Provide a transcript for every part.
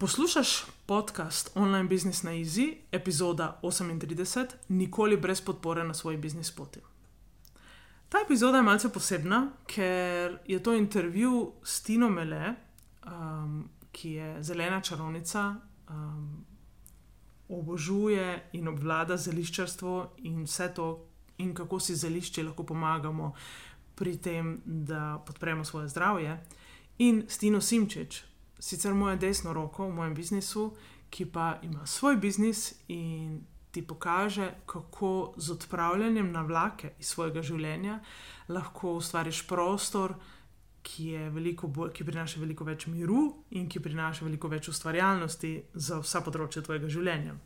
Poslušaj podcast Online Business na Easy, epizoda 38, nikoli brez podpore na svoji biznis poti. Ta epizoda je malce posebna, ker je to intervju s Tino Mele, um, ki je zelena čarovnica, um, obožuje in obvlada zeliščarstvo in vse to, in kako si zelišči lahko pomagamo pri tem, da podpremo svoje zdravje. In Stino Simčič, sicer moja desna roka v mojem biznisu, ki pa ima svoj biznis in ti pokaže, kako z odpravljanjem na vlake iz svojega življenja lahko ustvariš prostor, ki, bolj, ki prinaša veliko več miru in ki prinaša veliko več ustvarjalnosti za vsa področja tvojega življenja.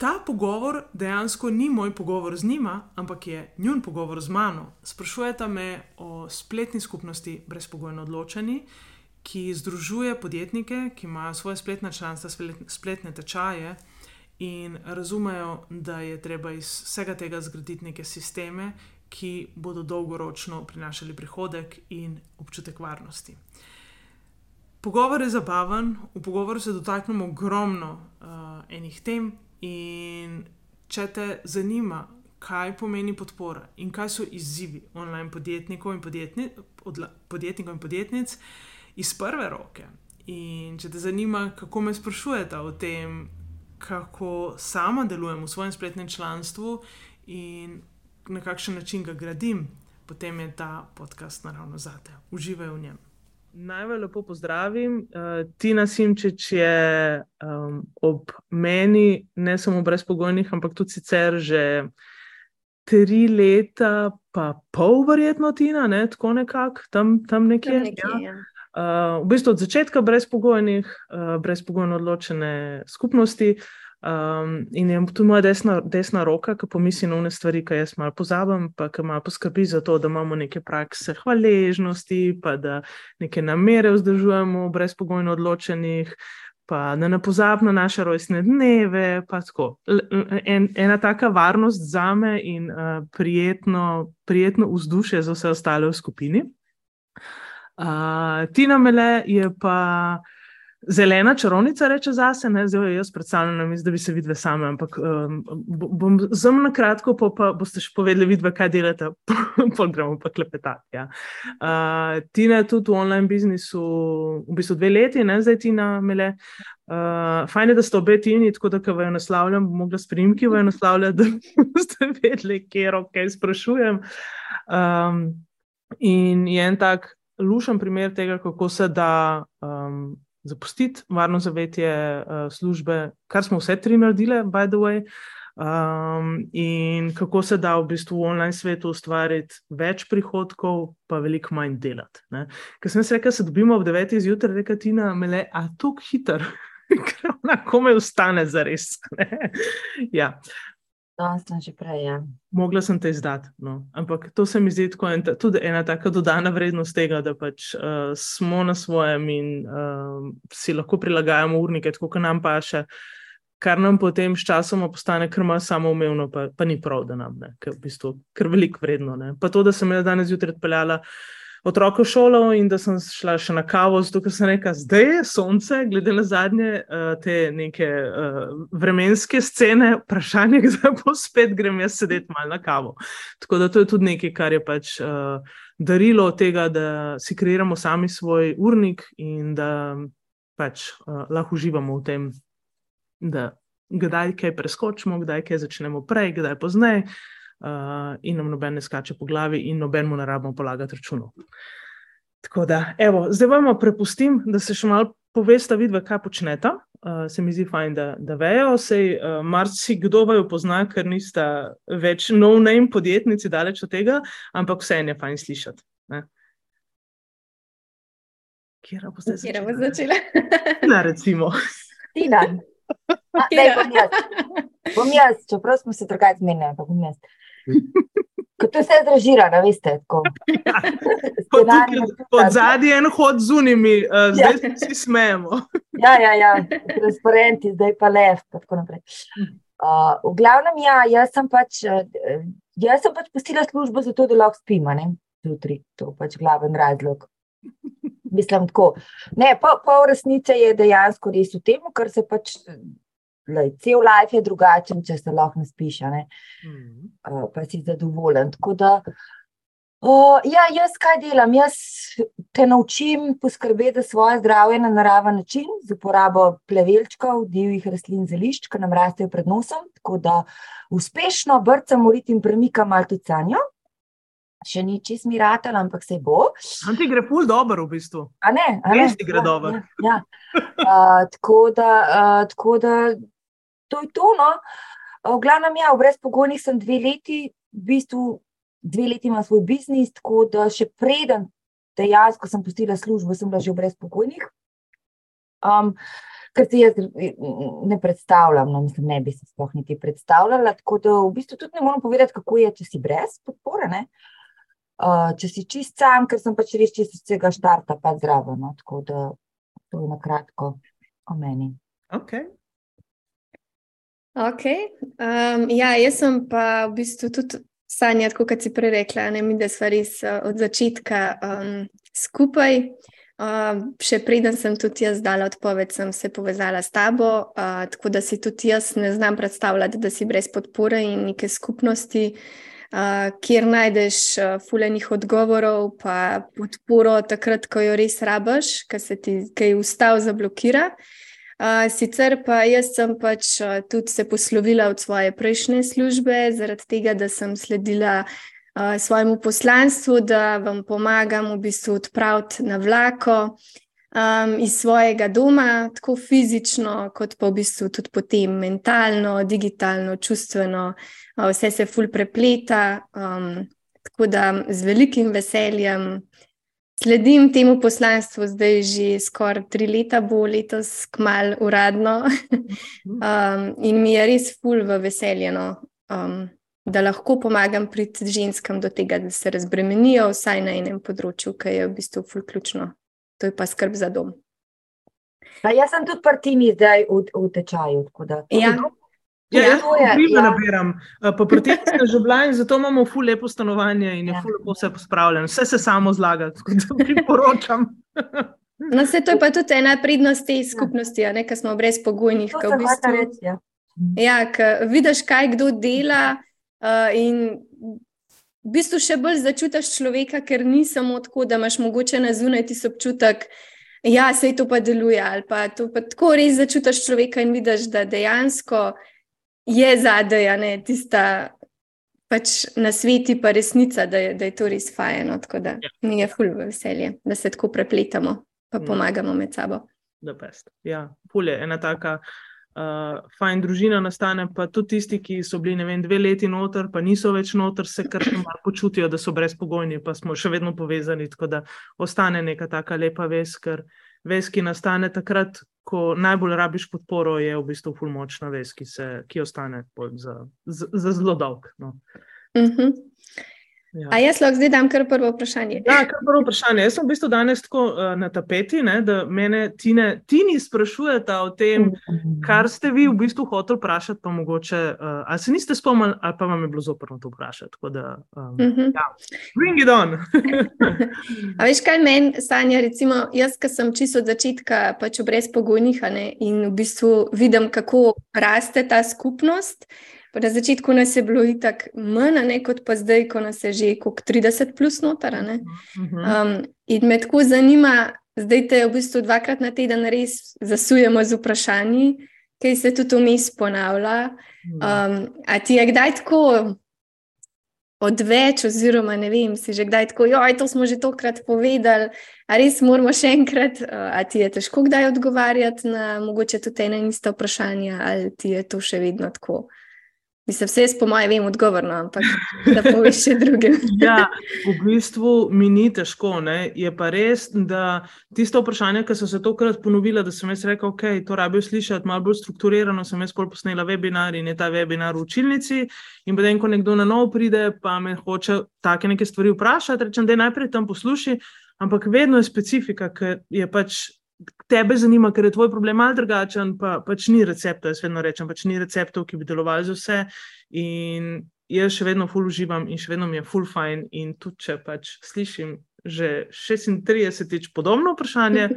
Ta pogovor dejansko ni moj pogovor z njima, ampak je njun pogovor z mano. Sprašujete me o spletni skupnosti brezpogojno odločeni, ki združuje podjetnike, ki imajo svoje spletne članstva, spletne tečaje in razumejo, da je treba iz vsega tega zgraditi neke sisteme, ki bodo dolgoročno prinašali prihodek in občutek varnosti. Pogovor je zabaven, v pogovoru se dotaknemo ogromno uh, enih tem, in če te zanima, kaj pomeni podpora in kaj so izzivi online podjetnikov in, podjetni, podjetnikov in podjetnic, iz prve roke. In če te zanima, kako me sprašujete o tem, kako sama delujem v svojem spletnem članstvu in na kakšen način ga gradim, potem je ta podcast naravno za te. Uživaj v njem. Najprej lepo pozdravim. Uh, Tina Simčič je um, ob meni, ne samo brezpogojnih, ampak tudi sicer že tri leta, pa pol, verjetno, Tina, ne? tako nekako tam, tam nekje. Tam nekje ja. Ja. Uh, v bistvu od začetka brezpogojnih, uh, brezpogojno odločene skupnosti. Um, in je tu moja desna, desna roka, ki pomisli na one stvari, ki jaz malo pozabim, pa ki malo poskrbi za to, da imamo neke prakse hvaležnosti, pa da neke namere vzdržujemo brezpogojno odločenih, pa da ne pozabimo na naše rojstne dneve. En, ena taka varnost za me in uh, prijetno, prijetno vzdušje za vse ostale v skupini. Uh, Tina Mele je pa zelena čarovnica, reče zase, ne zdaj jaz predstavljam, da bi se videla sama, ampak um, bom zelo na kratko, pa, pa boste še povedali, vidva, kaj delate, pa gremo pa klepetati. Ja. Uh, Tina je tudi v online biznisu v bistvu dve leti, ne zdaj Tina Mele. Uh, fajn je, da ste obe tini, tako da, ko vajo naslavljam, bom mogla sprimki vajo naslavljati, da boste vedeli, kje roke sprašujem. Um, in je en tak lušen primer tega, kako se da um, zapustiti varno zavetje uh, službe, kar smo vse tri naredili, by the way. Um, in kako se da v bistvu v online svetu ustvariti več prihodkov, pa veliko manj delati. Ker sem se rekel, se dobimo ob 9. zjutraj, reka ti na mele, a tako hiter, ker ona kome ustane za res. ja. No, sem že prej. Ja. Mogla sem te izdati. No. Ampak to se mi zdi en, tudi ena tako dodana vrednost tega, da pač uh, smo na svojem in uh, si lahko prilagajamo urnike, tako kot nam paše, kar nam potem s časom postane krma samoumevno, pa, pa ni prav, da nam je, ker v bistvu kar veliko vredno. Ne. Pa to, da sem jaz danes zjutraj odpeljala otroka v šolo in da sem šla še na kavo, zato ker sem rekla, zdaj je sonce, glede na zadnje uh, te neke uh, vremenske scene, vprašanje, kdaj bo spet grem jaz sedeti malo na kavo. Tako da to je tudi nekaj, kar je pač uh, darilo tega, da si kreiramo sami svoj urnik in da pač uh, lahko uživamo v tem. da kdaj kaj preskočimo, kdaj kaj začnemo prej, kdaj pozneje, uh, in nam noben ne skače po glavi, in noben mu ne rabimo polagati računov. Tako da, evo, zdaj vam prepustim, da se še malo povesta, vidva, kaj počneta. Uh, se mi zdi fajn, da, da vejo. Sej, uh, marci kdo vaju pozna, ker nista več no-name podjetnici, daleč od tega, ampak vse je fajn slišati. Kjer bo zdaj začela? Kjer bo začela? Na, recimo. Tina. A, daj, bom jaz. Bom jaz, čeprav smo se drugače zmenili, pa bom jaz. Kot vse zražirano, veste. Pod zadnji en hod z unimi, uh, zdaj ja. se smejemo. ja, ja, ja, transparenti, zdaj pa lev. Uh, v glavnem, ja, jaz sem pač, uh, jaz sem pač postila službo zato, da lahko spim, ne? Jutri, to je pač glaven razlog. Mislim, tako. Ne, pol, pol resnice je dejansko res v tem, ker se pač. Lej, cel life je drugačen, če se lahko naspiš, ne? mm. uh, pa si zadovoljen. Da, uh, ja, jaz kaj delam? Jaz te naučim poskrbeti za svoje zdravje na naraven način, z uporabo plevelčkov, divjih rastlin, zelišč, ki nam rastejo pred nosom. Tako da uspešno brcam, morit in premikam malo tudi sanjo še ni čist miratel, ampak se bo. Ti gre pol dobro, v bistvu. A ne, a ne. Res ti gre ja, dobro. Ja, ja. uh, tako, da, uh, tako da to je to. No. V glavnem, ja, v brezpogojnih sem dve leti, v bistvu dve leti imam svoj biznis, tako da še preden dejansko sem postila službo, sem bila že v brezpogojnih. Um, kar si jaz ne predstavljam, no, mislim, ne bi se sploh niti predstavljala. Tako da v bistvu tudi ne morem povedati, kako je, če si brez podpore. Uh, Uh, če si čist sam, ker sem pač res čist vsega štarta, pa zdravo. No? Tako da to je na kratko o meni. Okay. Okay. Um, ja, jaz sem pa v bistvu tudi sanja, kot si prej rekla, ne mi, da smo res uh, od začetka um, skupaj. Uh, še preden sem tudi jaz dala odpoved, sem se povezala s tabo, uh, tako da si tudi jaz ne znam predstavljati, da si brez podpore in neke skupnosti. Uh, kjer najdeš fulenih odgovorov, pa podporo takrat, ko jo res rabaš, ker se ti kaj ustav zablokira. Sicer pa jaz sem pač tudi se poslovila od svoje prejšnje službe, zaradi tega, da sem sledila svojemu poslanstvu, da vam pomagam v bistvu odpraviti na vlako. Um, iz svojega doma, tako fizično, kot pa v bistvu tudi potem mentalno, digitalno, čustveno, uh, vse se ful prepleta. Um, tako da z velikim veseljem sledim temu poslanstvu, zdaj že skoraj tri leta, bo letos kmal uradno. um, in mi je res ful v veseljeno. Um, Da lahko pomagam pri ženskam do tega, da se razbremenijo, vsaj na enem področju, ki je v bistvu fulključno. To je pa skrb za dom. A jaz sem tudi partini zdaj v, v tečaju. Ja, Ja, jaz tudi ja. nabiram, pa pri tem sem že bila in zato imamo ful lepo stanovanje in je ja. ful lepo vse pospravljeno. Vse se samo zlaga, tako da priporočam. No, vse to je pa tudi ena prednost te skupnosti, ja. ki smo brez pogojnih. V bistvu, reči, ja. ja, vidiš, kaj kdo dela uh, in v bistvu še bolj začutiš človeka, ker ni samo tako, da imaš mogoče na zunaj ti občutek, ja, se to pa deluje. Ali pa to pa tako res začutiš človeka in vidiš, da dejansko je zadaj, ne tista pač na sveti, pa resnica, da je, da je to res fajno. Tako da ja. mi je fulj veselje, da se tako prepletamo, pa no. pomagamo med sabo. Ja, fulje, ena taka. Uh, fajn družina nastane, pa tudi tisti, ki so bili vem, dve leti noter, pa niso več noter, se kar malo počutijo, da so brezpogojni, pa smo še vedno povezani. Tako da ostane neka taka lepa vez, ker vez, ki nastane takrat, ko najbolj rabiš podporo, je v bistvu fulmočna vez, ki, se, ki ostane za, za, za zelo dolg. No. Uh mhm. -huh. Ja. A jaz lahko zdaj dam kar prvo vprašanje? Ja, kar prvo vprašanje. Jaz sem v bistvu danes tako uh, na tapeti, ne, da me ti ni sprašujete o tem, kar ste vi v bistvu hoteli vprašati, pa mogoče, uh, ali se niste spomnili, ali pa vam je bilo zoprno to vprašati. Da, um, uh -huh. ja. Bring it on. A veš, kaj meni, Sanja, recimo, jaz, ki sem čisto od začetka pač brez pogojnih in v bistvu vidim, kako raste ta skupnost. Pa na začetku nas je bilo tako manj, ne, kot pa zdaj, ko nas je že kot 30 plus noter. Mhm. Um, in me tako zanima, zdaj te v bistvu dvakrat na teden res zasujemo z vprašanji. ki se tudi vmes ponavlja. Um, a ti je kdaj tako odveč, oziroma ne vem, si že kdaj tako, joj, to smo že tokrat povedali, a res moramo še enkrat, a ti je težko kdaj odgovarjati na mogoče tudi ena in ista vprašanja, ali ti je to še vedno tako. Mislim, vse jaz, po mojem, vem odgovor, no, ampak da poveš še drugim. ja, v bistvu mi ni težko. Ne? Je pa res, da tiste vprašanja, ki so se tokrat ponovila, da sem jaz rekel, ok, to rabijo slišati malo bolj strukturirano, sem jaz posnela webinar in je ta webinar v učilnici. In potem, ko nekdo na novo pride, pa me hoče take neke stvari vprašati, rečem, da je najprej tam posluši, ampak vedno je specifika, ker je pač tebe zanima, ker je tvoj problem mal drugačen, pa pač ni receptov. Jaz vedno rečem, pač ni receptov, ki bi delovali za vse. In jaz še vedno full uživam in še vedno mi je full fine. In tudi če pač slišim že 36-tič podobno vprašanje,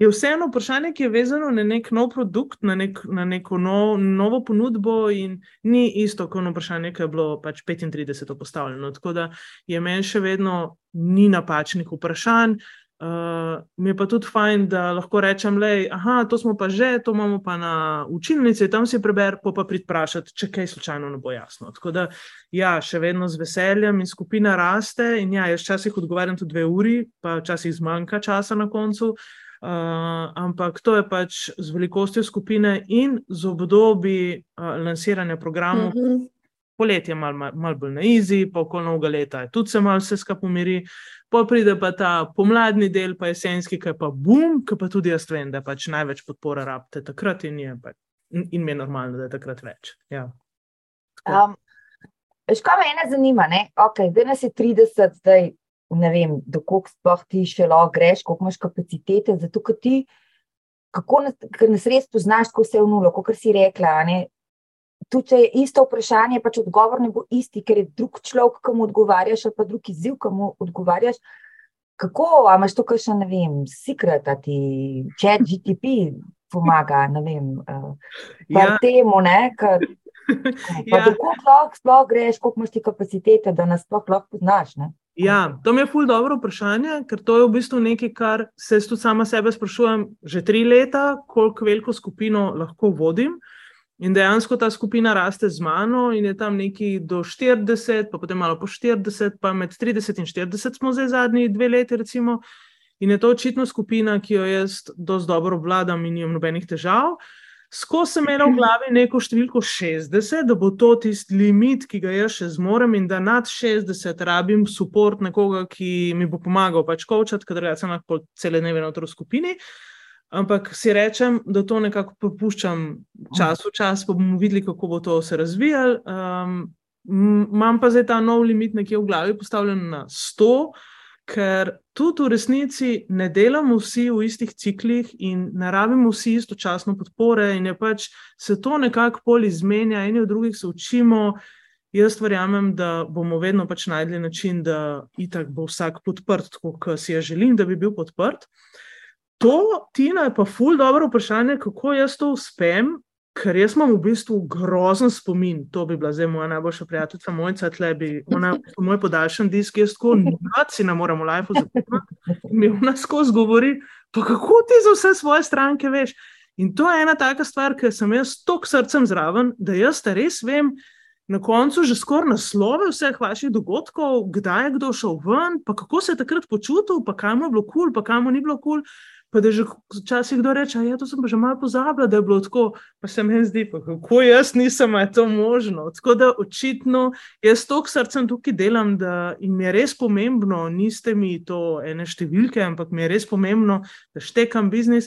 je vseeno vprašanje, ki je vezano na nek nov produkt, na, nek, na neko nov, novo ponudbo in ni isto kot vprašanje, ki je bilo pač 35 postavljeno. Tako da je meni še vedno ni napačnih vprašanj. Uh, mi je pa tudi fajn, da lahko rečem, da to smo pa že, to imamo pa na učilnici, tam si preber, pa pa pridprašati, če kaj slučajno ne bo jasno. Tako da, ja, še vedno z veseljem in skupina raste. In ja, jaz včasih odgovarjam tudi dve uri, pa včasih zmanjka časa na koncu. Uh, ampak to je pač z velikostjo skupine in z obdobji uh, lansiranja programov. Mm -hmm. Poletje je malo mal, mal bolj na izi, pa okolo novega leta je tudi se malo vse skupaj umiri. Pa pride pa ta pomladni del, pa jesenski, ki je pa bum, ki pa tudi jaz vem, da pač največ podpore rabite takrat in, je, in mi je normalno, da je takrat več. Ja. Um, Škoda me ena zanima, ne? ok, zdaj nas je 30, zdaj ne vem, dokog sploh ti še lahko greš, koliko imaš kapacitete, zato ker ti, kako nas, nas res poznaš, ko se je v nulo, kot si rekla, ne? Tudi če je isto vprašanje, pač odgovor ne bo isti, ker je drug človek, ki mu odgovarjaš, ali pa drug izziv, ki mu odgovarjaš. Kako, a imaš to, kar še ne vem, secret, da ti čet GTP pomaga, ne vem, uh, ja. temu, ne, kar. Ja. Kako lahko sploh greš, koliko imaš ti kapacitete, da nas sploh lahko poznaš? Ne? Ja, to mi je ful dobro vprašanje, ker to je v bistvu nekaj, kar se tudi sama sebe sprašujem že tri leta, koliko veliko skupino lahko vodim. Uh, In dejansko ta skupina raste z mano, in je tam neki do 40, pa potem malo po 40, pa med 30 in 40 smo zdaj zadnji dve leti. Recimo. In je to očitno skupina, ki jo jaz dosti dobro obvladam in nimam nobenih težav.Sko sem imel v glavi neko številko 60, da bo to tisti limit, ki ga jaz še zmorem, in da nad 60 rabim podporo nekoga, ki mi bo pomagal pač kočati, ker sem lahko cele dneve otroški skupini. Ampak si rečem, da to nekako popuščam čas v čas, pa bomo videli, kako bo to se razvijalo. Um, Imam pa zdaj ta nov limit nekje v glavi, postavljen na 100, ker tudi v resnici ne delamo vsi v istih ciklih in ne rabimo vsi istočasno podpore, in je pač se to nekako pol izmenja, eni od drugih se učimo. Jaz verjamem, da bomo vedno pač najdli način, da itak bo vsak podprt, kot si jaz želim, da bi bil podprt. Uh, To, Tina, je pa ful dobro vprašanje, kako jaz to uspem, ker jaz imam v bistvu grozen spomin. To bi bila zdaj moja najboljša prijateljica, mojca, tle bi, ona je moj podaljšan disk, jaz tako noci ne morem v life zapomniti. Mi ona skozi govori, pa kako ti za vse svoje stranke veš. In to je ena taka stvar, ker sem jaz tok srcem zraven, da jaz res vem. Na koncu že skoraj naslove vseh vaših dogodkov, kdaj je kdo šel ven, pa kako se je takrat počutil, pa kam je bilo kul, cool, pa kam ni bilo kul. Cool. Pa da že včasih kdo reče, da ja, sem pa že malo pozabila, da je bilo tako, pa se mi zdi, pa kako jaz nisem, je to možno. Tako da očitno jaz to srcem tukaj delam, da mi je res pomembno, niste mi to ene številke, ampak mi je res pomembno, da štekam biznis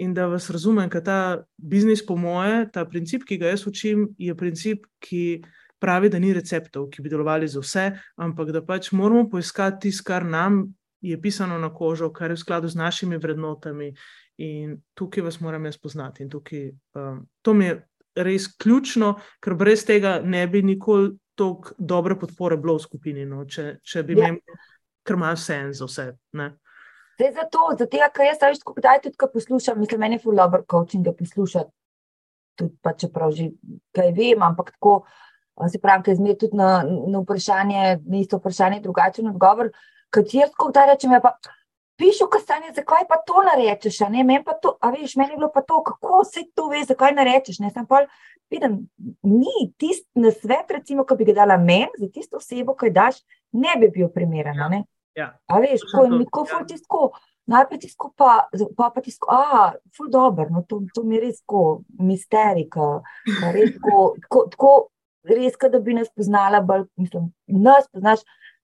in da vas razumem, ker ta biznis, po moje, ta princip, ki ga jaz učim, je princip, ki. Pravi, da ni receptov, ki bi delovali za vse, ampak da pač moramo poiskati tisto, kar nam je pisano na kožo, kar je v skladu z našimi vrednotami. In tukaj vas moram jaz poznati. Tukaj, um, to mi je res ključno, ker brez tega ne bi nikoli tako dobre podpore bilo v skupini, no, če, če bi ja. imel krma vse en za vse. Ne? Zdaj, zato, zato, ker jaz več kot kdaj tudi poslušam, mislim, meni je full dobro coaching, da poslušam. Tudi, pa, čeprav že kaj vem, ampak tako se pravi, ker zmeraj tudi na, na vprašanje, na isto vprašanje, drugačen odgovor. Uh, kot jaz, ko da rečem, ja, pa pišu, kaj stane, zakaj pa to narečeš, ne, meni pa to, a veš, meni je bilo pa to, kako se to ve, zakaj narečeš, ne, sem pa vidim, ni tisti na svet, recimo, ki bi ga dala meni, za tisto osebo, ki jo daš, ne bi bil primeren, Ja. ne. Ja. A veš, ko je neko Ja. tisko, najprej tisko pa, pa pa tisko, a, ful dober, no to, to mi je res tako misterika, res tako, tako, tako res, da bi nas poznala bolj, mislim, nas poznaš,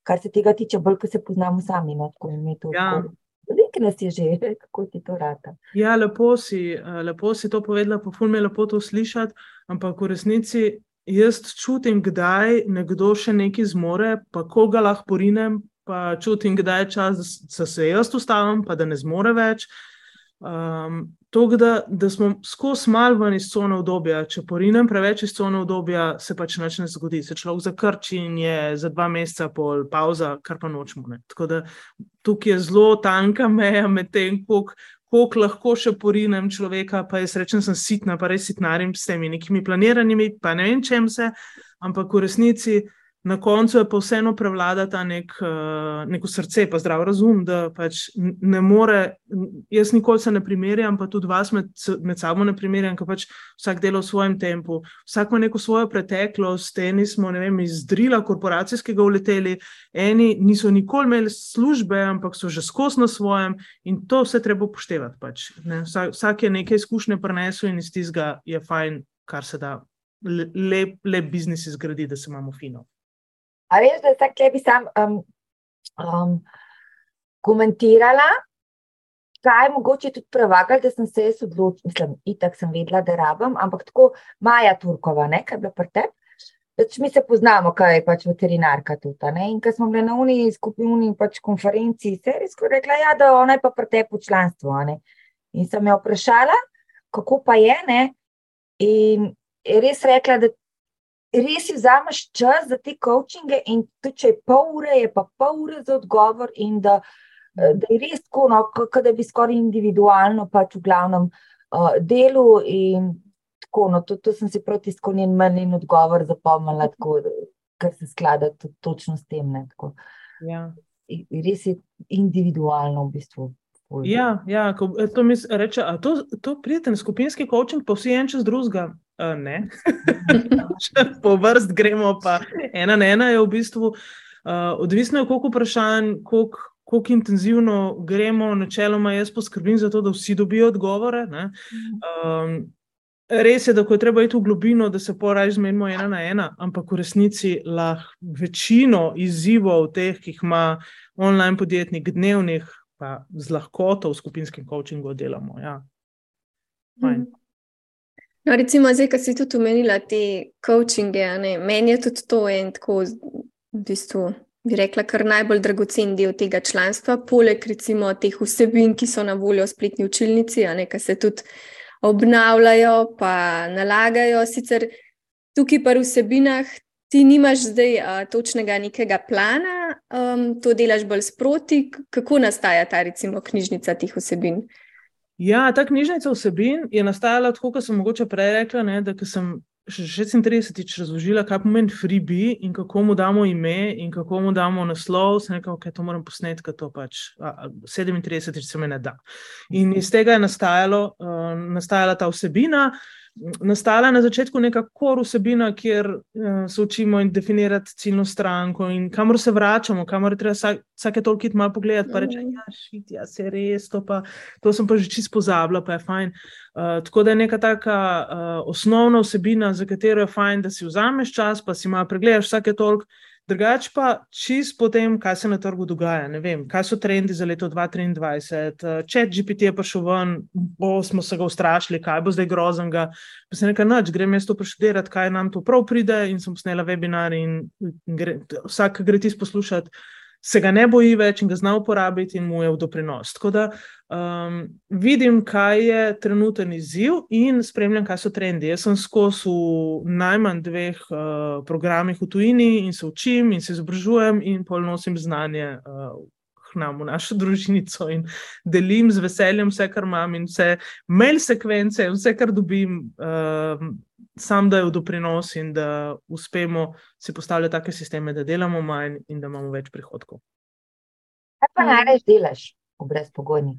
kar se tega tiče, bolj, ko se poznamo sami, no, tako mi to. Ja. Nekaj nas je že, kako ti to rata. Ja, lepo si, eh, lepo si to povedala, pa ful mi je lepo to slišati, ampak v resnici jaz čutim, kdaj nekdo še nekaj zmore, pa koga lahko porinem, pa čutim, kdaj je čas, da se jaz ustavim, pa da ne zmore več. Um, to, da, da smo skozi malo ven iz cone obdobja, če porinem preveč iz cone obdobja, se pač nič ne zgodi. Se človek zakrči in je za dva meseca pol pauza, kar pa nočemo. Ne. Tako da tukaj je zelo tanka meja med tem, koliko koliko lahko še porinem človeka, pa jaz rečem, sem sitna, pa res sitnarim s temi nekimi planiranimi, pa ne vem čem se, ampak v resnici na koncu je pa vseeno prevlada ta nek, uh, neko srce, pa zdrav razum, da pač ne more, jaz nikoli se ne primerjam, pa tudi vas med, med sabo ne primerjam, ker pač vsak dela v svojem tempu, vsak ima neko svojo preteklost, eni smo, vem, iz drila korporacijskega uleteli, eni niso nikoli imeli službe, ampak so že skozi na svojem in to vse treba upoštevati. Pač, vsak, vsak je nekaj izkušnje prenesel in iz tistega je fajn, kar se da le- lep, lep biznis izgraditi, da se imamo fino. A veš, da vsak le bi sam um, um, komentirala, kaj je mogoče tudi prevagali, da sem se jaz odločila, mislim, itak sem vedela, da rabim, ampak tako Maja Turkova, ne, kaj je bila pri tebi. Pač mi se poznamo, kaj je pač veterinarka tudi. Ne? In ko smo bili na uniji skupini pač konferenci, se je res rekla, ja, da ona je pa pri tebi v članstvu. ne. In sem jo vprašala, kako pa je, ne? in je res rekla, da res vzameš čas za te coachinge, in tudi če je pol ure, je pa pol ure za odgovor, in da, eh, da je res tako, no, kot da bi skoraj individualno pač v glavnem uh, delu. In tako, no, to, to sem si proti skonjen manj in odgovor zapomnila, tako, kar se sklada tudi točno s tem. Ne, tako. Ja. Res je individualno v bistvu. Ful. Ja, ja ko, eh, to mi reče, a to, to prijeten skupinski coaching, pa vsi en čez drugega. Uh, ne, po vrst gremo, pa ena na ena je v bistvu uh, odvisno, je, koliko vprašanj, koliko, koliko intenzivno gremo. Načeloma jaz poskrbim za to, da vsi dobijo odgovore. ne. Um, res je, da ko je treba iti v globino, da se poraj zmenimo ena na ena, ampak v resnici lahko večino izzivov, teh, ki jih ima online podjetnik, dnevnih, pa z lahkoto v skupinskem coachingu delamo. Ja. Fajn. No, recimo, zdaj, ko si tudi omenila te coachinge, ne, meni je tudi to en tako, v bistvu, bi rekla, kar najbolj dragocen del tega članstva, poleg recimo teh vsebin, ki so na voljo v spletni učilnici, ne, ki se tudi obnavljajo, pa nalagajo. Sicer tukaj pa v vsebinah ti nimaš zdaj a, točnega nekega plana, um, to delaš bolj sproti. Kako nastaja ta recimo knjižnica teh vsebin? Ja, ta knjižnica vsebin je nastajala tako, kot sem mogoče prej rekla, ne, da sem še 36-tič razložila, kaj pomeni freebie in kako mu damo ime in kako mu damo naslov, sem rekla, da okay, to moram posneti, ker to pač a, a, 37-tič se me ne da. In iz tega je nastajalo, uh, nastajala ta vsebina. Nastala na začetku neka kor vsebina, kjer uh, se učimo in definirati ciljno stranko, in kamor se vračamo, kamor je treba vsak, vsake toliko malo pogledati, pa reči, Mhm. ja, šit, ja, se res, to, pa, to sem pa že čisto pozabila, pa je fajn. Uh, tako da je neka taka uh, osnovna vsebina, za katero je fajn, da si vzameš čas, pa si malo pregledaš vsake toliko. Drugače pa čist potem, kaj se na trgu dogaja. Ne vem, kaj so trendi za leto 2023, če GPT je prišel ven, bo smo se ga ustrašili, kaj bo zdaj groznega. Pa se nekaj noč, grem jaz to preštudirati, kaj nam to prav pride, in sem posnela webinar. In gre, vsak, gre ti poslušati, se ga ne boji več in ga zna uporabiti, in mu je v doprinos. Tako da um, vidim, kaj je trenuten izziv in spremljam, kaj so trendi. Jaz sem skozi v najmanj dveh uh, programih v tujini in se učim in se izobražujem in polnosim znanje. Uh, Nam v našo družinico in delim z veseljem vse, kar imam, in vse mail sekvence, vse, kar dobim, uh, sam da je v doprinos in da uspemo si postavljati take sisteme, da delamo manj in da imamo več prihodkov. Kaj pa najraje delaš? v brezpogojnih?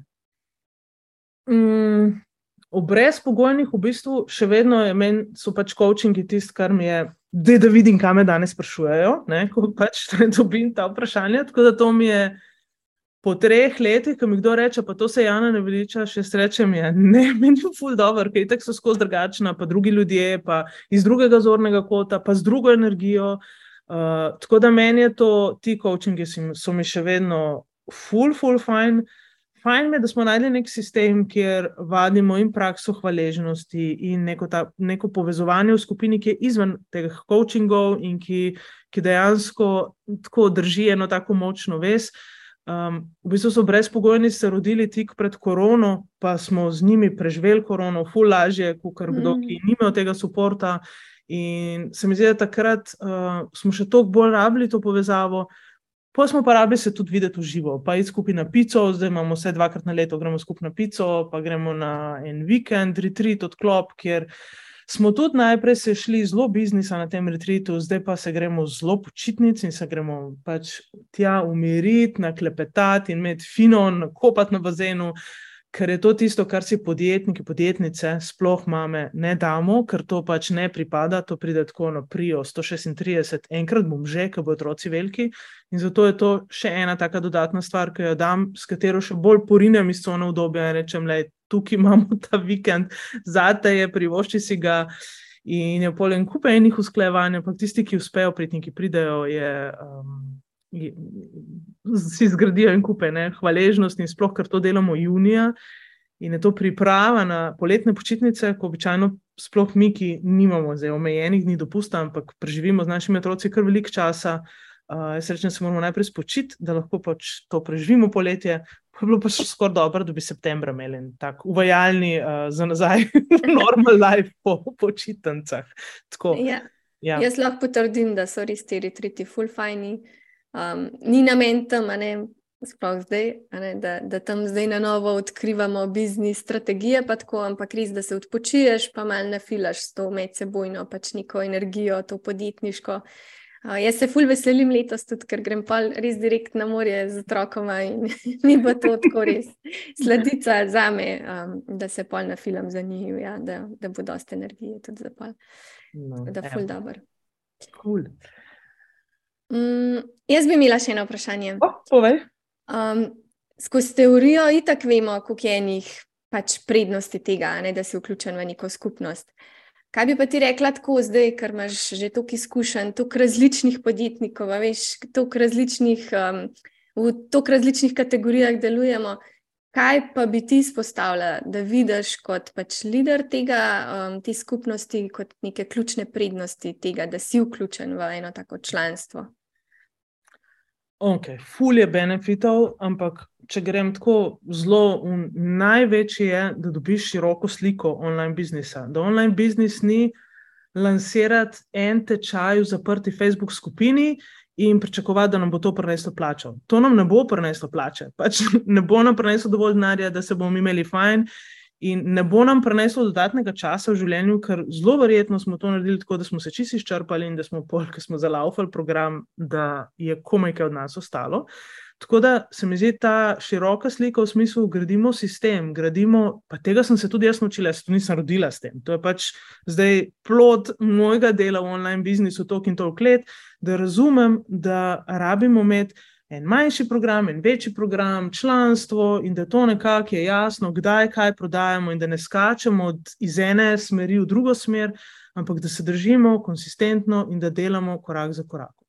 Mm, v brezpogojnih, v bistvu, še vedno je meni, so pač coachingi tisto, kar mi je, da, da vidim, kam me danes sprašujejo, ne, ko pač dobim ta vprašanja. Tako da to mi je po treh letih, ko mi kdo reče, pa to se Jana ne veliča, še srečem je, ne, meni je ful dobro, ker tako so skozi drugačna, pa drugi ljudje, pa iz drugega zornega kota, pa z drugo energijo. Uh, tako da meni je to, ti coachingi so mi še vedno ful, ful, fajn. Fajn je, da smo najdli nek sistem, kjer vadimo in prakso hvaležnosti, in neko, ta, neko povezovanje v skupini, ki je izven teh coachingov in ki, ki dejansko tako drži eno tako močno vez. Um, v bistvu so brezpogojni se rodili tik pred korono, pa smo z njimi preživeli korono, ful lažje, kot kdo, ki ni imel tega podporta. In se mi zdi, da takrat uh, smo še toliko bolj rabili to povezavo. Pa smo pa rabili se tudi videti v živo, pa iti skupaj na pico, zdaj imamo vse dvakrat na leto, gremo skupaj na pico, pa gremo na en vikend, retreat, odklop, kjer smo tudi najprej se šli zelo biznisa na tem retreatu, zdaj pa se gremo zelo počitnic in se gremo pač tja umiriti, naklepetati in imeti fino, kopati na bazenu. Ker je to tisto, kar si podjetniki, podjetnice, sploh mame, ne damo, ker to pač ne pripada, to pride tako na prijo 136, enkrat bom že, ker bo otroci veliki. In zato je to še ena taka dodatna stvar, ki jo dam, s katero še bolj porinem iz cone obdobja in rečem, da tukaj imamo ta vikend, zate je, privošči si ga. In je polen kupe enih usklajevanj, ampak tisti, ki uspejo, pridniki pridejo, je. Um, si zgradijo in kupe ne, hvaležnost, in sploh, ker to delamo junija. In je to priprava na poletne počitnice, ko običajno, sploh mi, ki nimamo zdaj omejenih dni dopusta, ampak preživimo z našimi otroci kar veliko časa. Uh, da se moramo najprej spočiti, da lahko pač to preživimo poletje. Pa je bilo pa še skoraj dobro, da bi septembra imeli tako uvajalni uh, za nazaj, normal life po počitnicah. Ja. Ja. Jaz lahko potrdim, da so res ti retriti, full fajni. Um, ni namen tam, ne, sploh zdaj, ne, da, da tam zdaj na novo odkrivamo biznis strategije, pa tako, ampak res, da se odpočiješ, pa malo nafilaš s to medsebojno, pač neko energijo, to podjetniško. Uh, jaz se ful veselim letos tudi, ker grem pa res direkt na morje z otrokoma in mi bo to tako res sledica za me, um, da se pol nafilam za njih, ja, da, da bo dosta energije tudi za pol. No, da ful dobro. Cool. Mm, jaz bi imela še eno vprašanje. Oh, um, skozi teorijo itak vemo, koliko je enih pač prednosti tega, ne, da si vključen v neko skupnost. Kaj bi pa ti rekla tako zdaj, ker imaš že toliko izkušenj, toliko različnih podjetnikov, veš, toliko različnih, um, v toliko različnih kategorijah delujemo. Kaj pa bi ti izpostavila, da vidiš kot pač voditelj tega, um, te skupnosti, kot neke ključne prednosti tega, da si vključen v eno tako članstvo? Ok, ful je benefitov, ampak če grem tako zelo, največji je, da dobiš široko sliko online biznisa. Da online biznis ni lansirati en tečaj v zaprti Facebook skupini in pričakovati, da nam bo to prineslo plačo. To nam ne bo prineslo plače, pač ne bo nam prineslo dovolj denarja, da se bomo imeli fajn in ne bo nam preneslo dodatnega časa v življenju, ker zelo verjetno smo to naredili tako, da smo se čisto izčrpali in da smo polk, ki smo zalaufali program, da je komaj kaj od nas ostalo. Tako da se mi zdi ta široka slika v smislu, da gradimo sistem, gradimo, pa tega sem se tudi jaz naučila, jaz to nisem rodila s tem. To je pač zdaj plod mojega dela v online biznisu, toliko in toliko let, da razumem, da rabimo imeti en manjši program, en večji program, članstvo in da to nekako je jasno, kdaj kaj prodajamo, in da ne skačemo iz ene smeri v drugo smer, ampak da se držimo konsistentno in da delamo korak za korakom.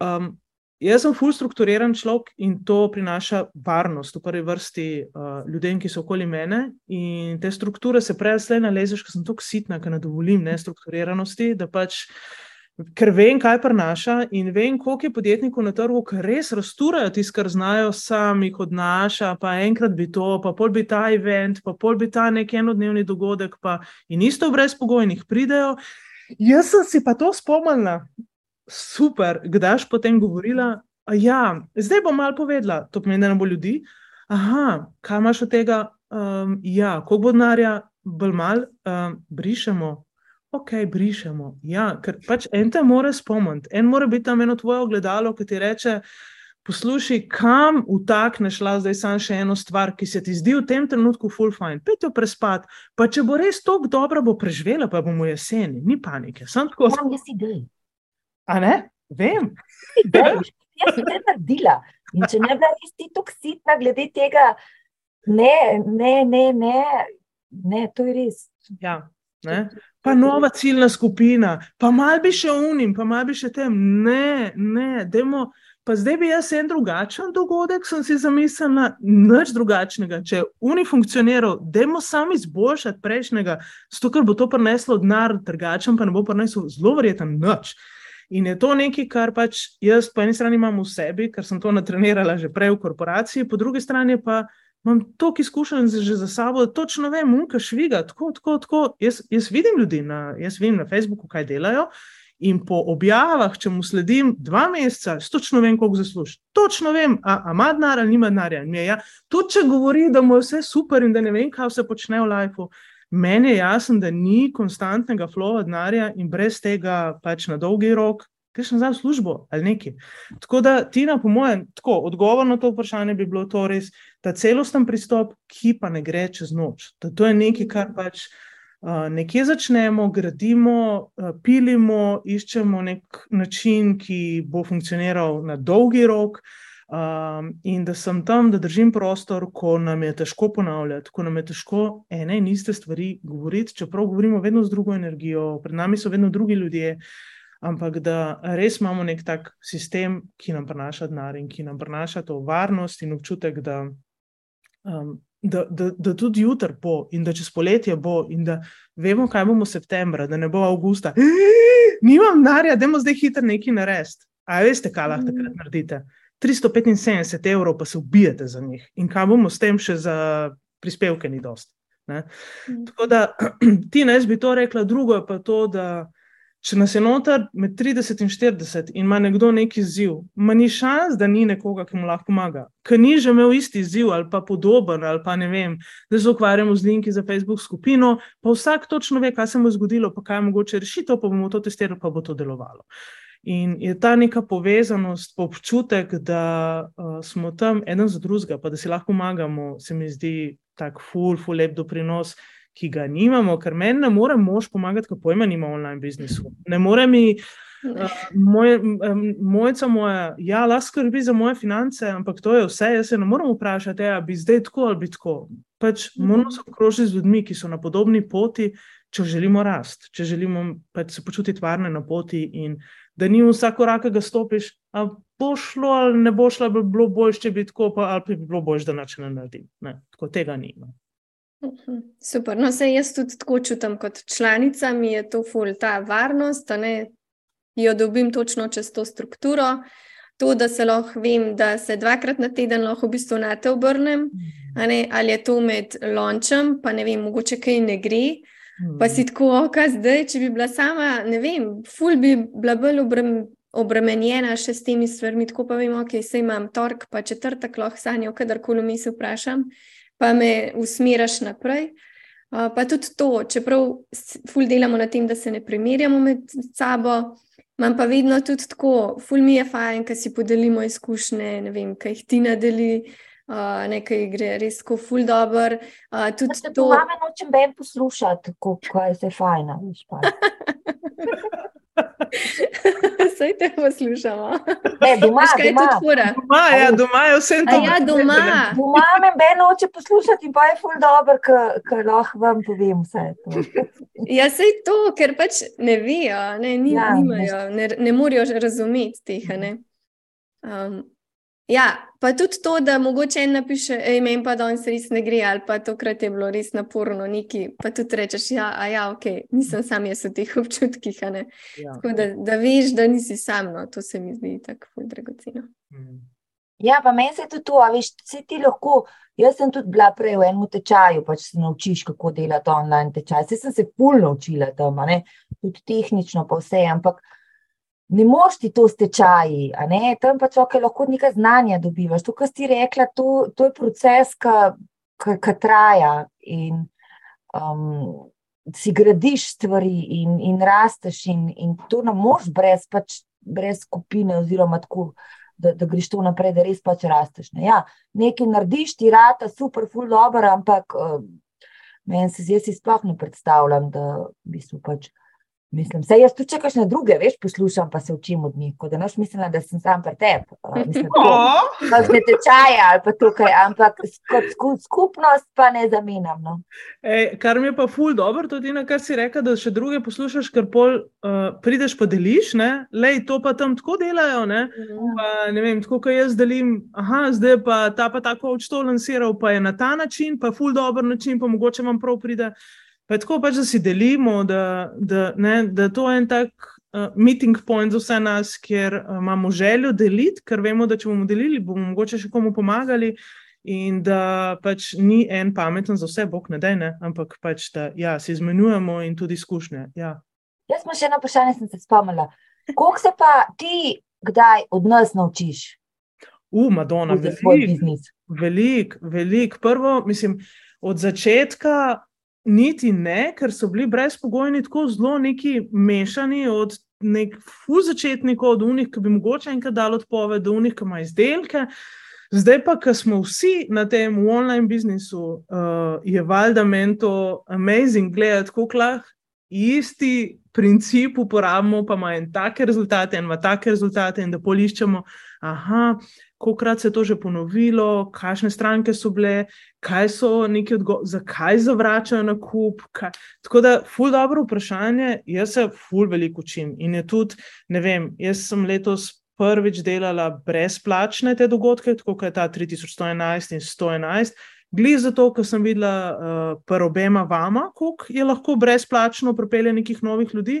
Um, jaz sem full strukturiran človek in to prinaša varnost v prvi vrsti uh, ljudem, ki so okoli mene. In te strukture se prej zdaj nalezeš, ker sem tako sitna, ker ne dovolim nestrukturiranosti, da pač ker vem, kaj prenaša in vem, koliko je podjetnikov na trgu, ki res rasturajo tisto, kar znajo, sami jih odnaša, pa enkrat bi to, pa pol bi ta event, pa pol bi ta nek enodnevni dogodek, pa in isto brezpogojnih pridejo. Jaz sem si pa to spomnila, super, kdaj si potem govorila. Ja, zdaj bom malo povedala, to pomeni, da ne bo ljudi. Aha, kaj imaš od tega? Um, ja, koliko bo denarja, bolj mal, um, brišemo, ok, brišemo. Ja, ker pač en te more spomniti, en mora biti tam eno tvoje ogledalo, ki ti reče, poslušaj, kam vtakneš zdaj samo še eno stvar, ki se ti zdi v tem trenutku full fine, pet jo prespat, pa če bo res tako dobro, bo preživela, pa bomo jeseni, ni panike. Sam tako. Sam jaz idej. A ne? Vem. Idej, jaz sem te naredila. In če ne bi res ti toksitna glede tega, ne, ne, ne, ne, ne, to je res. Ja, ne? Pa nova ciljna skupina, pa mal bi še unim, pa mal bi še tem. Ne, ne, demo. Pa zdaj bi jaz en drugačen dogodek, sem si zamislila, nič drugačnega. Če je uni funkcioniral, dajmo sami izboljšati prejšnjega, zato ker bo to prineslo denar, drugačen pa ne bo prineslo zelo verjeten nič. In je to nekaj, kar pač jaz po eni strani imam v sebi, ker sem to natrenirala že prej v korporaciji, po drugi strani pa imam toliko izkušenj že za sabo, da točno vem, unka šviga, tako, tako, tako. Jaz, jaz vidim ljudi, na, jaz vidim na Facebooku, kaj delajo. In po objavah, če mu sledim dva meseca, točno vem, koliko zasluži. Točno vem, ali ima denar ali nima denarja. Ja, tudi če govori, da mu je vse super in da ne vem, kaj vse počne v lifeu, meni je jasno, da ni konstantnega flowa denarja in brez tega pač na dolgi rok greš nazaj v službo ali nekaj. Tako da, Tina, po mojem, tako, odgovor na to vprašanje bi bilo to res, ta celosten pristop, ki pa ne gre čez noč. Da to je nekaj, kar pač uh, nekje začnemo, gradimo, uh, pilimo, iščemo nek način, ki bo funkcioniral na dolgi rok. Um, in da sem tam, da držim prostor, ko nam je težko ponavljati, ko nam je težko ene in iste stvari govoriti, čeprav govorimo vedno z drugo energijo, pred nami so vedno drugi ljudje. Ampak da res imamo nek tak sistem, ki nam prinaša denar in ki nam prinaša to varnost in občutek, da, um, da, da, da tudi jutr bo in da čez poletje bo in da vemo, kaj bomo septembra, da ne bo avgusta. Nimam denarja, da bomo zdaj hitro nekaj narediti. A veste, kaj lahko takrat mm. naredite? 375 evrov, pa se ubijete za njih. In kaj bomo s tem še za prispevke, ni dost. Ne? Mm. Tako da, ti ne bi to rekla, drugo je pa to, da Če nas je noter med 30 in 40 in ima nekdo neki izziv, ima ni šans, da ni nekoga, ki mu lahko pomaga, ki ni že imel isti izziv ali pa podoben, ali pa ne vem, da se ukvarjamo z linki za Facebook skupino, pa vsak točno ve, kaj se mu je zgodilo, pa kaj je mogoče rešitev, pa bomo to testirali, pa bo to delovalo. In je ta neka povezanost, občutek, da uh, smo tam eden za drugega, pa da si lahko pomagamo, se mi zdi tako ful, ful, lep doprinos ki ga nimamo, ker meni ne more mož pomagati, kako pojma nima v online biznisu. Ne more mi, uh, moj, um, mojca moja, ja, lahko skrbi za moje finance, ampak to je vse. Jaz se ne morem vprašati, ali bi zdaj tako ali bi tako. Pač mhm. moramo se okrožiti z ljudmi, ki so na podobni poti, če želimo rast, če želimo pač se počutiti varne na poti in da ni vsak korak, ki ga stopiš. Bo šlo ali ne bo šlo, bi bilo boljše, če bi tako, pa, ali bi bilo boljše, da način ne naredim. Ne, tako tega ni. No. Mhm. Super. No, se jaz tudi tako čutim kot članica, mi je to ful, ta varnost, da ne jo dobim točno čez to strukturo. To, da se lahko vem, da se dvakrat na teden lahko v bistvu na te obrnem, ne, ali je to med lončem, pa ne vem, mogoče kaj ne gre. Pa si tako, oka zdaj, če bi bila sama, ne vem, ful bi bila bolj obrem, obremenjena še s temi stvarmi, tako pa vem, ok, se imam tork, pa četrtek lahko sanjo, kadarkoli mi se vprašam pa me usmeriš naprej. Uh, pa tudi to, čeprav ful delamo na tem, da se ne primerjamo med sabo, imam pa vedno tudi tako, ful mi je fajn, ker si podelimo izkušnje, ne vem, kaj jih ti nadeli. Uh, nekaj gre res tako ful dobr. Uh, tudi to. Mame nočem ben poslušati, kako je se fajna. Vse te poslušamo. Ne, doma, je doma. tudi fura. Doma, ja, doma je vse to. Ja, doma. Doma me Ben hoče poslušati in pa je ful dobro, ker lahko vam povem vse to. Ja, sej to, ker pač ne vejo, ne, ni, ja, nimajo, ne, ne morajo razumeti teh. Um, Ja, pa tudi to, da mogoče en napiše, ime pa danes res ne gre, ali pa tokrat je bilo res naporno, neki pa tudi rečeš, ja, a ja, ok, nisem sam jaz v teh občutkih. Ja. Tako da, da veš, da nisi sam, no, to se mi zdi tako dragoceno. Mm. Ja, pa meni se tudi to, a veš, vse ti lahko. Jaz sem tudi bila prej v enem tečaju, pač se naučiš, kako delati online tečaj. Vse sem se pulno naučila tam, tudi tehnično, pa vse, ampak ne moš ti to stečaji, tam pač okay, lahko nekaj znanja dobivaš. To, kar si rekla, to, to je proces, ki traja in um, si gradiš stvari in, in rasteš, in, in to ne moš brez, pač, brez skupine, oziroma tako da, da greš to naprej, da res pač rasteš. Ne? Ja, nekaj narediš, ti rata, super, full dobro, ampak uh, meni se zdaj sploh ne predstavljam, da bi se pač. Mislim, se jaz tudi čekaš na druge, veš, poslušam pa se učim od njih. Da noč mislim, da sem sam pri tebi. Pač ne tečaje ali pa tukaj, ampak kot skupnost pa ne zamenjam. No. Kar mi je pa ful dobro, tudi na kar si rekel, da še druge poslušaš, ker pol uh, prideš pa deliš, ne, lej, to pa tam tako delajo. Ne, mhm. pa, ne vem, tako kot jaz delim, aha, zdaj pa ta pa tako očto lansiral, pa je na ta način, pa ful dobro način, pa mogoče vam prav pride. Pa je tako pač, da si delimo, da, da, ne, da to je en tak uh, meeting point za vse nas, ker uh, imamo željo deliti, ker vemo, da če bomo delili, bomo mogoče še komu pomagali. In da pač ni en pameten za vse, bog ne da, ampak pač da ja, se izmenjujemo in tudi izkušnje. Ja. Jaz sem še eno vprašanje, sem se spomnila. Koliko se pa ti kdaj od nas naučiš? U, Madonna, veliko. Velik, velik. Prvo, mislim, od začetka niti ne, ker so bili brezpogojni tako zelo neki mešani od nek fu začetnikov, od unih, ki bi mogoče enkrat dal odpoved, do unih, ki ima izdelke. Zdaj pa, ko smo vsi na tem online biznisu, uh, je valjda meni to amazing gledati, kako lahko isti princip uporabimo, pa ima en take rezultate, en ima take rezultate, in da poliščemo, aha, kolikrat se je to že ponovilo, kakšne stranke so bile, kaj so neki odgovori, zakaj zavračajo na kup. Kaj. Tako da, ful dobro vprašanje, jaz se ful veliko učim. In je tudi, ne vem, jaz sem letos. Prvič delala brezplačne te dogodke, tako kot je ta 3111 in 111, Glede zato, ker sem videla uh, pri obema vama, koliko je lahko brezplačno pripeljati nekih novih ljudi,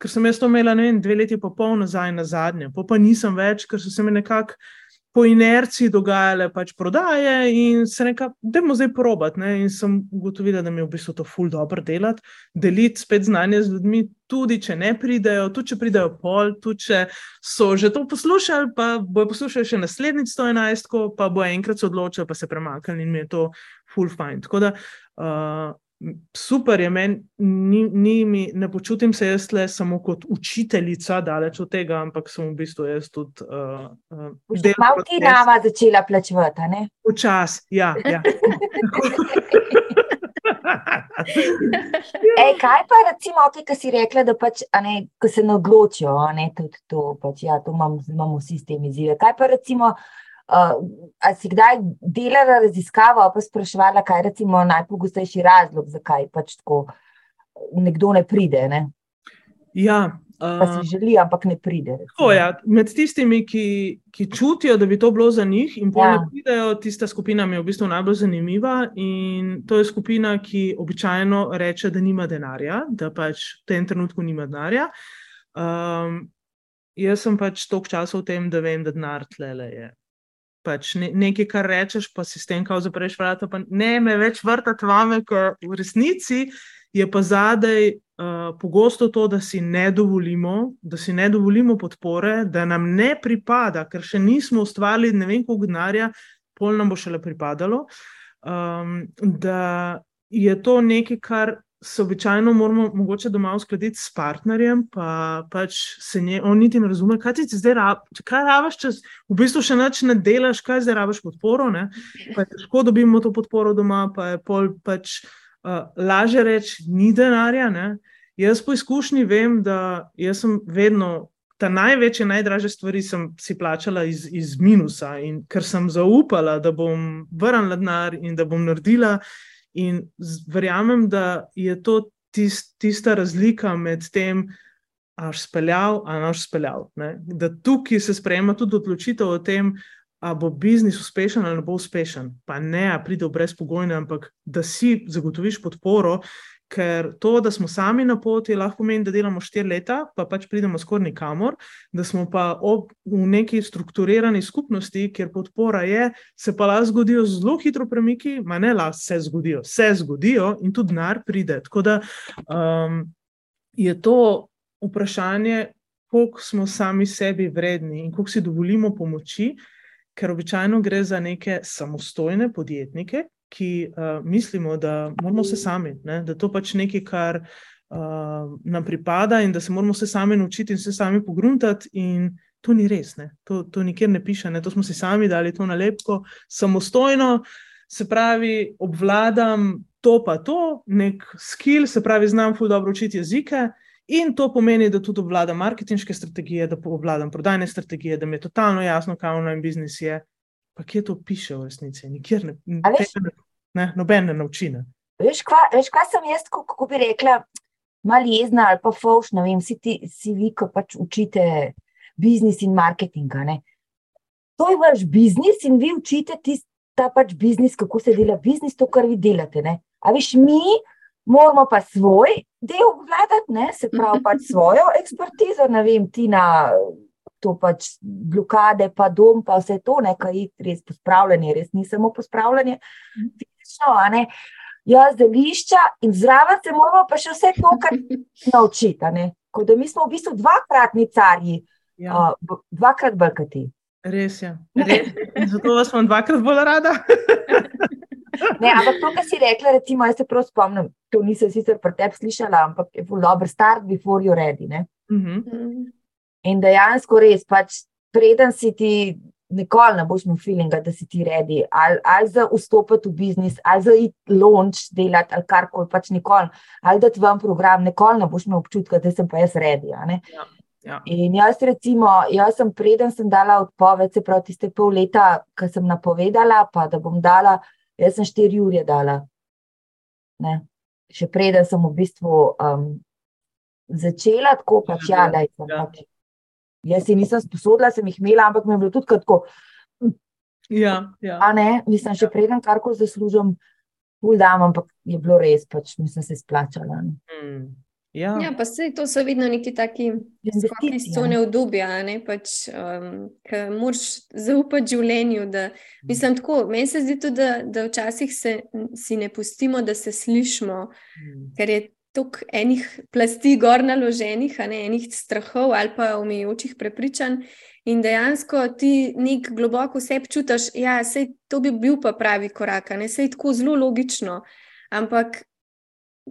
ker sem jaz to imela vem, dve leti pa pol nazaj na zadnje, pa pa nisem več, ker so se mi nekako po inerciji dogajale pač prodaje in se nekaj, da bomo zdaj probati. Ne? In sem ugotovila, da mi je v bistvu to ful dobro delati, deliti spet znanje z ljudmi, tudi če ne pridejo, tudi če pridejo pol, tudi če so že to poslušali, pa bojo poslušali še naslednjič 111, pa bo enkrat se odločili, pa se premaknili in mi je to ful fajn. Tako da. Uh, super je meni, ni, ni mi, ne počutim se jaz le samo kot učiteljica, daleč od tega, ampak sem v bistvu jaz tudi. Uh, uh, Malo ti nama začela plačevati, ne? Včasih, ja. ja. Ej, kaj pa, recimo, okay, ki si rekla, da pač, ne, ko se ne odločijo, ne, tudi to, pač, ja, to imam, imamo vsi s tem izzive. Kaj pa, recimo, Uh, ali si kdaj delala raziskavo, pa sprašvala, kaj je najpogostejši razlog, zakaj pač tako nekdo ne pride? Ne? Ja, uh, pa si želi, ampak ne pride. To, ja. Med tistimi, ki, ki čutijo, da bi to bilo za njih, in pa ja. ne pridejo, tista skupina mi je v bistvu najbolj zanimiva. In to je skupina, ki običajno reče, da nima denarja, da pač v tem trenutku nima denarja. Um, jaz sem pač toliko časa v tem, da vem, da denar tle je pač ne, nekaj, kar rečeš, pa si s tem, kako zapreš vrata. Ne, me več vrtati vame, ker v resnici je pa zadaj uh, pogosto to, da si ne dovolimo, da si ne dovolimo podpore, da nam ne pripada, ker še nismo ustvarili ne vem, koliko denarja, pol nam bo šele pripadalo. Um, da je to nekaj, kar se običajno moramo mogoče doma uskladiti s partnerjem, pa pač se nje, on niti ne razume, kaj ti zdaj rabiš, kaj rabiš, če v bistvu še nič ne delaš, kaj zdaj rabiš podporo. Ne? Pa je težko dobimo to podporo doma, pa je pol pač uh, laže reči, ni denarja. Ne? Jaz po izkušnji vem, da sem vedno. Ta največje, najdražje stvari sem si plačala iz, iz minusa, in ker sem zaupala, da bom vrnila denar in da bom naredila, In verjamem, da je to tist, tista razlika med tem, si speljal ne si speljal. Da tukaj se sprejema tudi odločitev o tem, ali bo biznis uspešen ali ne bo uspešen. Pa ne, da pride brezpogojno, ampak da si zagotoviš podporo, ker to, da smo sami na poti, lahko pomeni, da delamo štiri leta, pa pač pridemo skoraj nikamor, da smo pa ob, v neki strukturirani skupnosti, kjer podpora je, se pa lahko zgodijo zelo hitro premiki, ma ne lahko se zgodijo, se zgodijo in tudi denar pride. Tako da um, je to vprašanje, koliko smo sami sebi vredni in koliko si dovolimo pomoči. Ker običajno gre za neke samostojne podjetnike, ki uh, mislimo, da moramo se sami, ne? da to pač nekaj, kar uh, nam pripada in da se moramo se sami naučiti in se sami pogruntati. In to ni res, to, to nikjer ne piše, ne? to smo si sami dali to nalepko, samostojno, se pravi, obvladam to pa to, nek skill, se pravi, znam fuldo dobro učiti jezike. In to pomeni, da tudi obvladam marketinške strategije, da obvladam prodajne strategije, da mi je totalno jasno, kaj online biznis je. Pa kje to piše v resnici? Nikjer ne, ne, ne noben ne nauči. Ne. Veš, kaj sem jaz, kako bi rekla, malo jezna ali pa fauš, ne vem, vsi ti si vi, ko pač učite biznis in marketing. To je vaš biznis in vi učite tisti, ta pač biznis, kako se dela biznis, to, kar vi delate. Ne? A veš, mi moramo pa svoj del obvladati, se pravi, pač svojo ekspertizo, ne vem, ti na to pač blokade, pa dom, pa vse to, nekaj je res pospravljanje, res ni samo pospravljanje, fizično, a ne. Ja, zdelišča in zraven se moramo pa še vse to, kar naučiti. Kot da mi smo v bistvu dvakratni carji, ja. uh, dvakrat brkati. Res je. Res. Zato vas imam dvakrat bolj rada. ne, ampak to, kar si rekla, recimo, jaz se prav spomnim, to nisem sicer pri tebi slišala, ampak je zelo dober start, before you ready. Uh mhm. -huh. In dejansko res, pač, preden si ti, nikoli ne boš imel feelinga, da si ti ready, ali, ali za vstopiti v biznis, ali za iti launch delati, ali karkoli, pač nikoli, ali da ti vam program, nikoli ne boš imel občutka, da sem pa jaz ready. Ja. Ja. In jaz, recimo, jaz sem preden sem dala odpoved, se pravi, tiste pol leta, ki sem napovedala, pa da bom dala, jaz sem štiri ure dala. Ne? Še preden sem v bistvu um, začela tako, pač ja, da sem. Ja. Jaz si nisem sposodila, sem jih imela, ampak mi je bilo tudi tako. Ja, ja. A ne, mislim, še ja. preden karkoli zaslužim, pol dam, ampak je bilo res, pač mislim, se splačala. Mm. Ja. ja, pa se to so vedno neki taki stone v dubi, pač, um, ki moraš zaupati življenju. Da, mislim, tako, meni se zdi tudi, da, da včasih se, si ne pustimo, da se slišimo, mm. ker je toliko enih plasti gor naloženih, ne, enih strahov ali pa omejujočih prepričanj. In dejansko ti nek globoko vse čutiš, da ja, to bi bil pa pravi korak, ne se je tako zelo logično. Ampak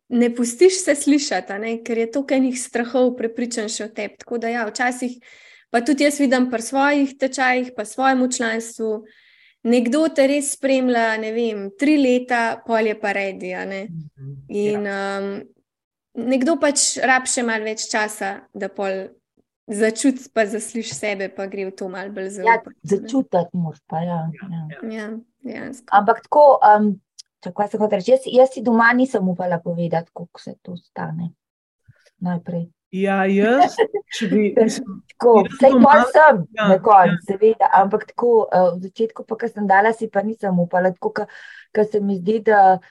ne pustiš se slišati, ker je to enih strahov, prepričan še o tebi. Tako da, ja, včasih pa tudi jaz vidim pri svojih tečajih, pa svojemu članstvu. Nekdo te res spremlja, ne vem, tri leta, pol je pa redi. Ne? Mhm, In um, nekdo pač rab še malo več časa, da pol začuti, pa zasliš sebe, pa gre v to malo bolj zelo. Ja, začutiti moraš pa, ja. ja. ja Ampak tako. Um, Čakaj, se hoče reči, jaz, jaz si doma nisem upala povedati, koliko se to stane. Najprej. Ja, jaz, če bi. tako, vse to sem, ja, na koncu, ja. seveda, ampak tako, uh, v začetku, pa, kar sem dala, si pa nisem upala, tako, ker se mi zdi, da,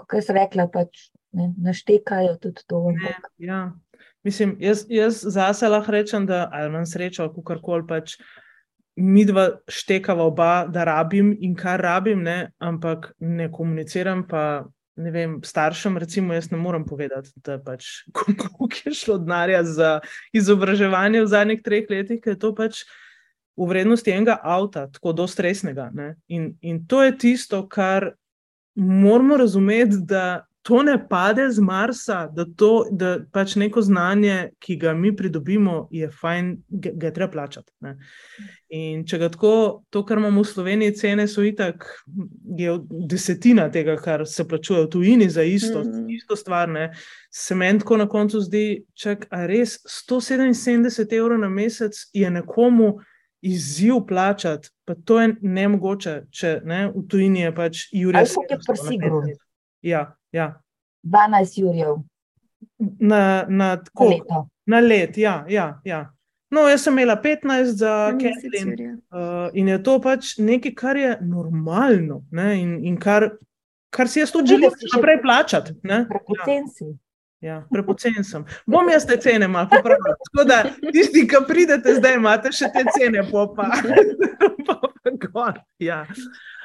kot sem rekla, pač ne, naštekajo tudi to. Ne, ja. Mislim, jaz, jaz zase lahko rečem, da imam srečo, kako koli pač mi dva štekava oba, da rabim in kar rabim, ne? ampak ne komuniciram pa. Ne vem, staršem, recimo, jaz ne morem povedati, da pač, koliko je šlo denarja za izobraževanje v zadnjih treh letih, ker je to pač v vrednosti enega avta, tako do stresnega. In, in to je tisto, kar moramo razumeti, da to ne pade z Marsa, da, to, da pač neko znanje, ki ga mi pridobimo, je fajn, ga, ga treba plačati. Ne. In če ga tako, to, kar imamo v Sloveniji, cene so itak, je desetina tega, kar se plačuje v tujini za isto, mm -hmm. isto stvar. Ne. Se meni tako na koncu zdi, da je res 177 evrov na mesec je nekomu. Izziv plačati, pa to je ne mogoče, če ne, v tujini je pač Jurek. Ali pa je prsigro? Ja, Ja. 12 jurjev. Na, na, na let, ja, ja, ja. No, jaz sem imela 15 za Kathleen. Uh, in je to pač nekaj, kar je normalno ne? in, in kar, kar si jaz tudi želim naprej plačati. Prepocen si. Ja, prepocen sem. Bom jaz te cene malo popravila. Tako da tisti, ki pridete zdaj, imate še te cene, pa pa, gor. Ja.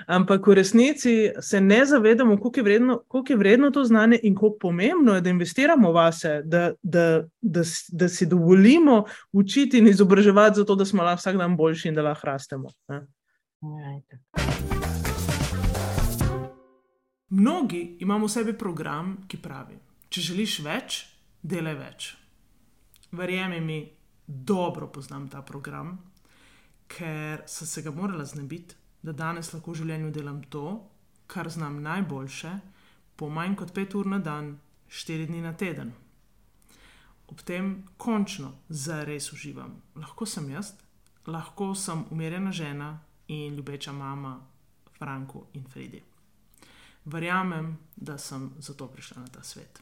Ampak v resnici se ne zavedamo, koliko je, vredno, koliko je vredno to znanje in kako pomembno je, da investiramo vase, da, da, da, da si dovolimo učiti in izobraževati, zato da smo lahko vsak dan boljši in da lahko rastemo. Mnogi imamo v sebi program, ki pravi: Če želiš več, delaj več. Verjemi mi, dobro poznam ta program. ker sem se ga morala znebiti, da danes lahko v življenju delam to, kar znam najboljše, po manj kot pet ur na dan, štiri dni na teden. Ob tem končno zares uživam. Lahko sem jaz, lahko sem umirjena žena in ljubeča mama Franku in Fredi. Verjamem, da sem zato prišla na ta svet.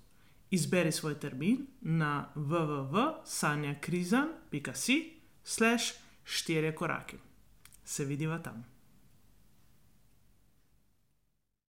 Izberi svoj termin na www.sanjakrizan.com/slash štiri korake. Se vidiva tam.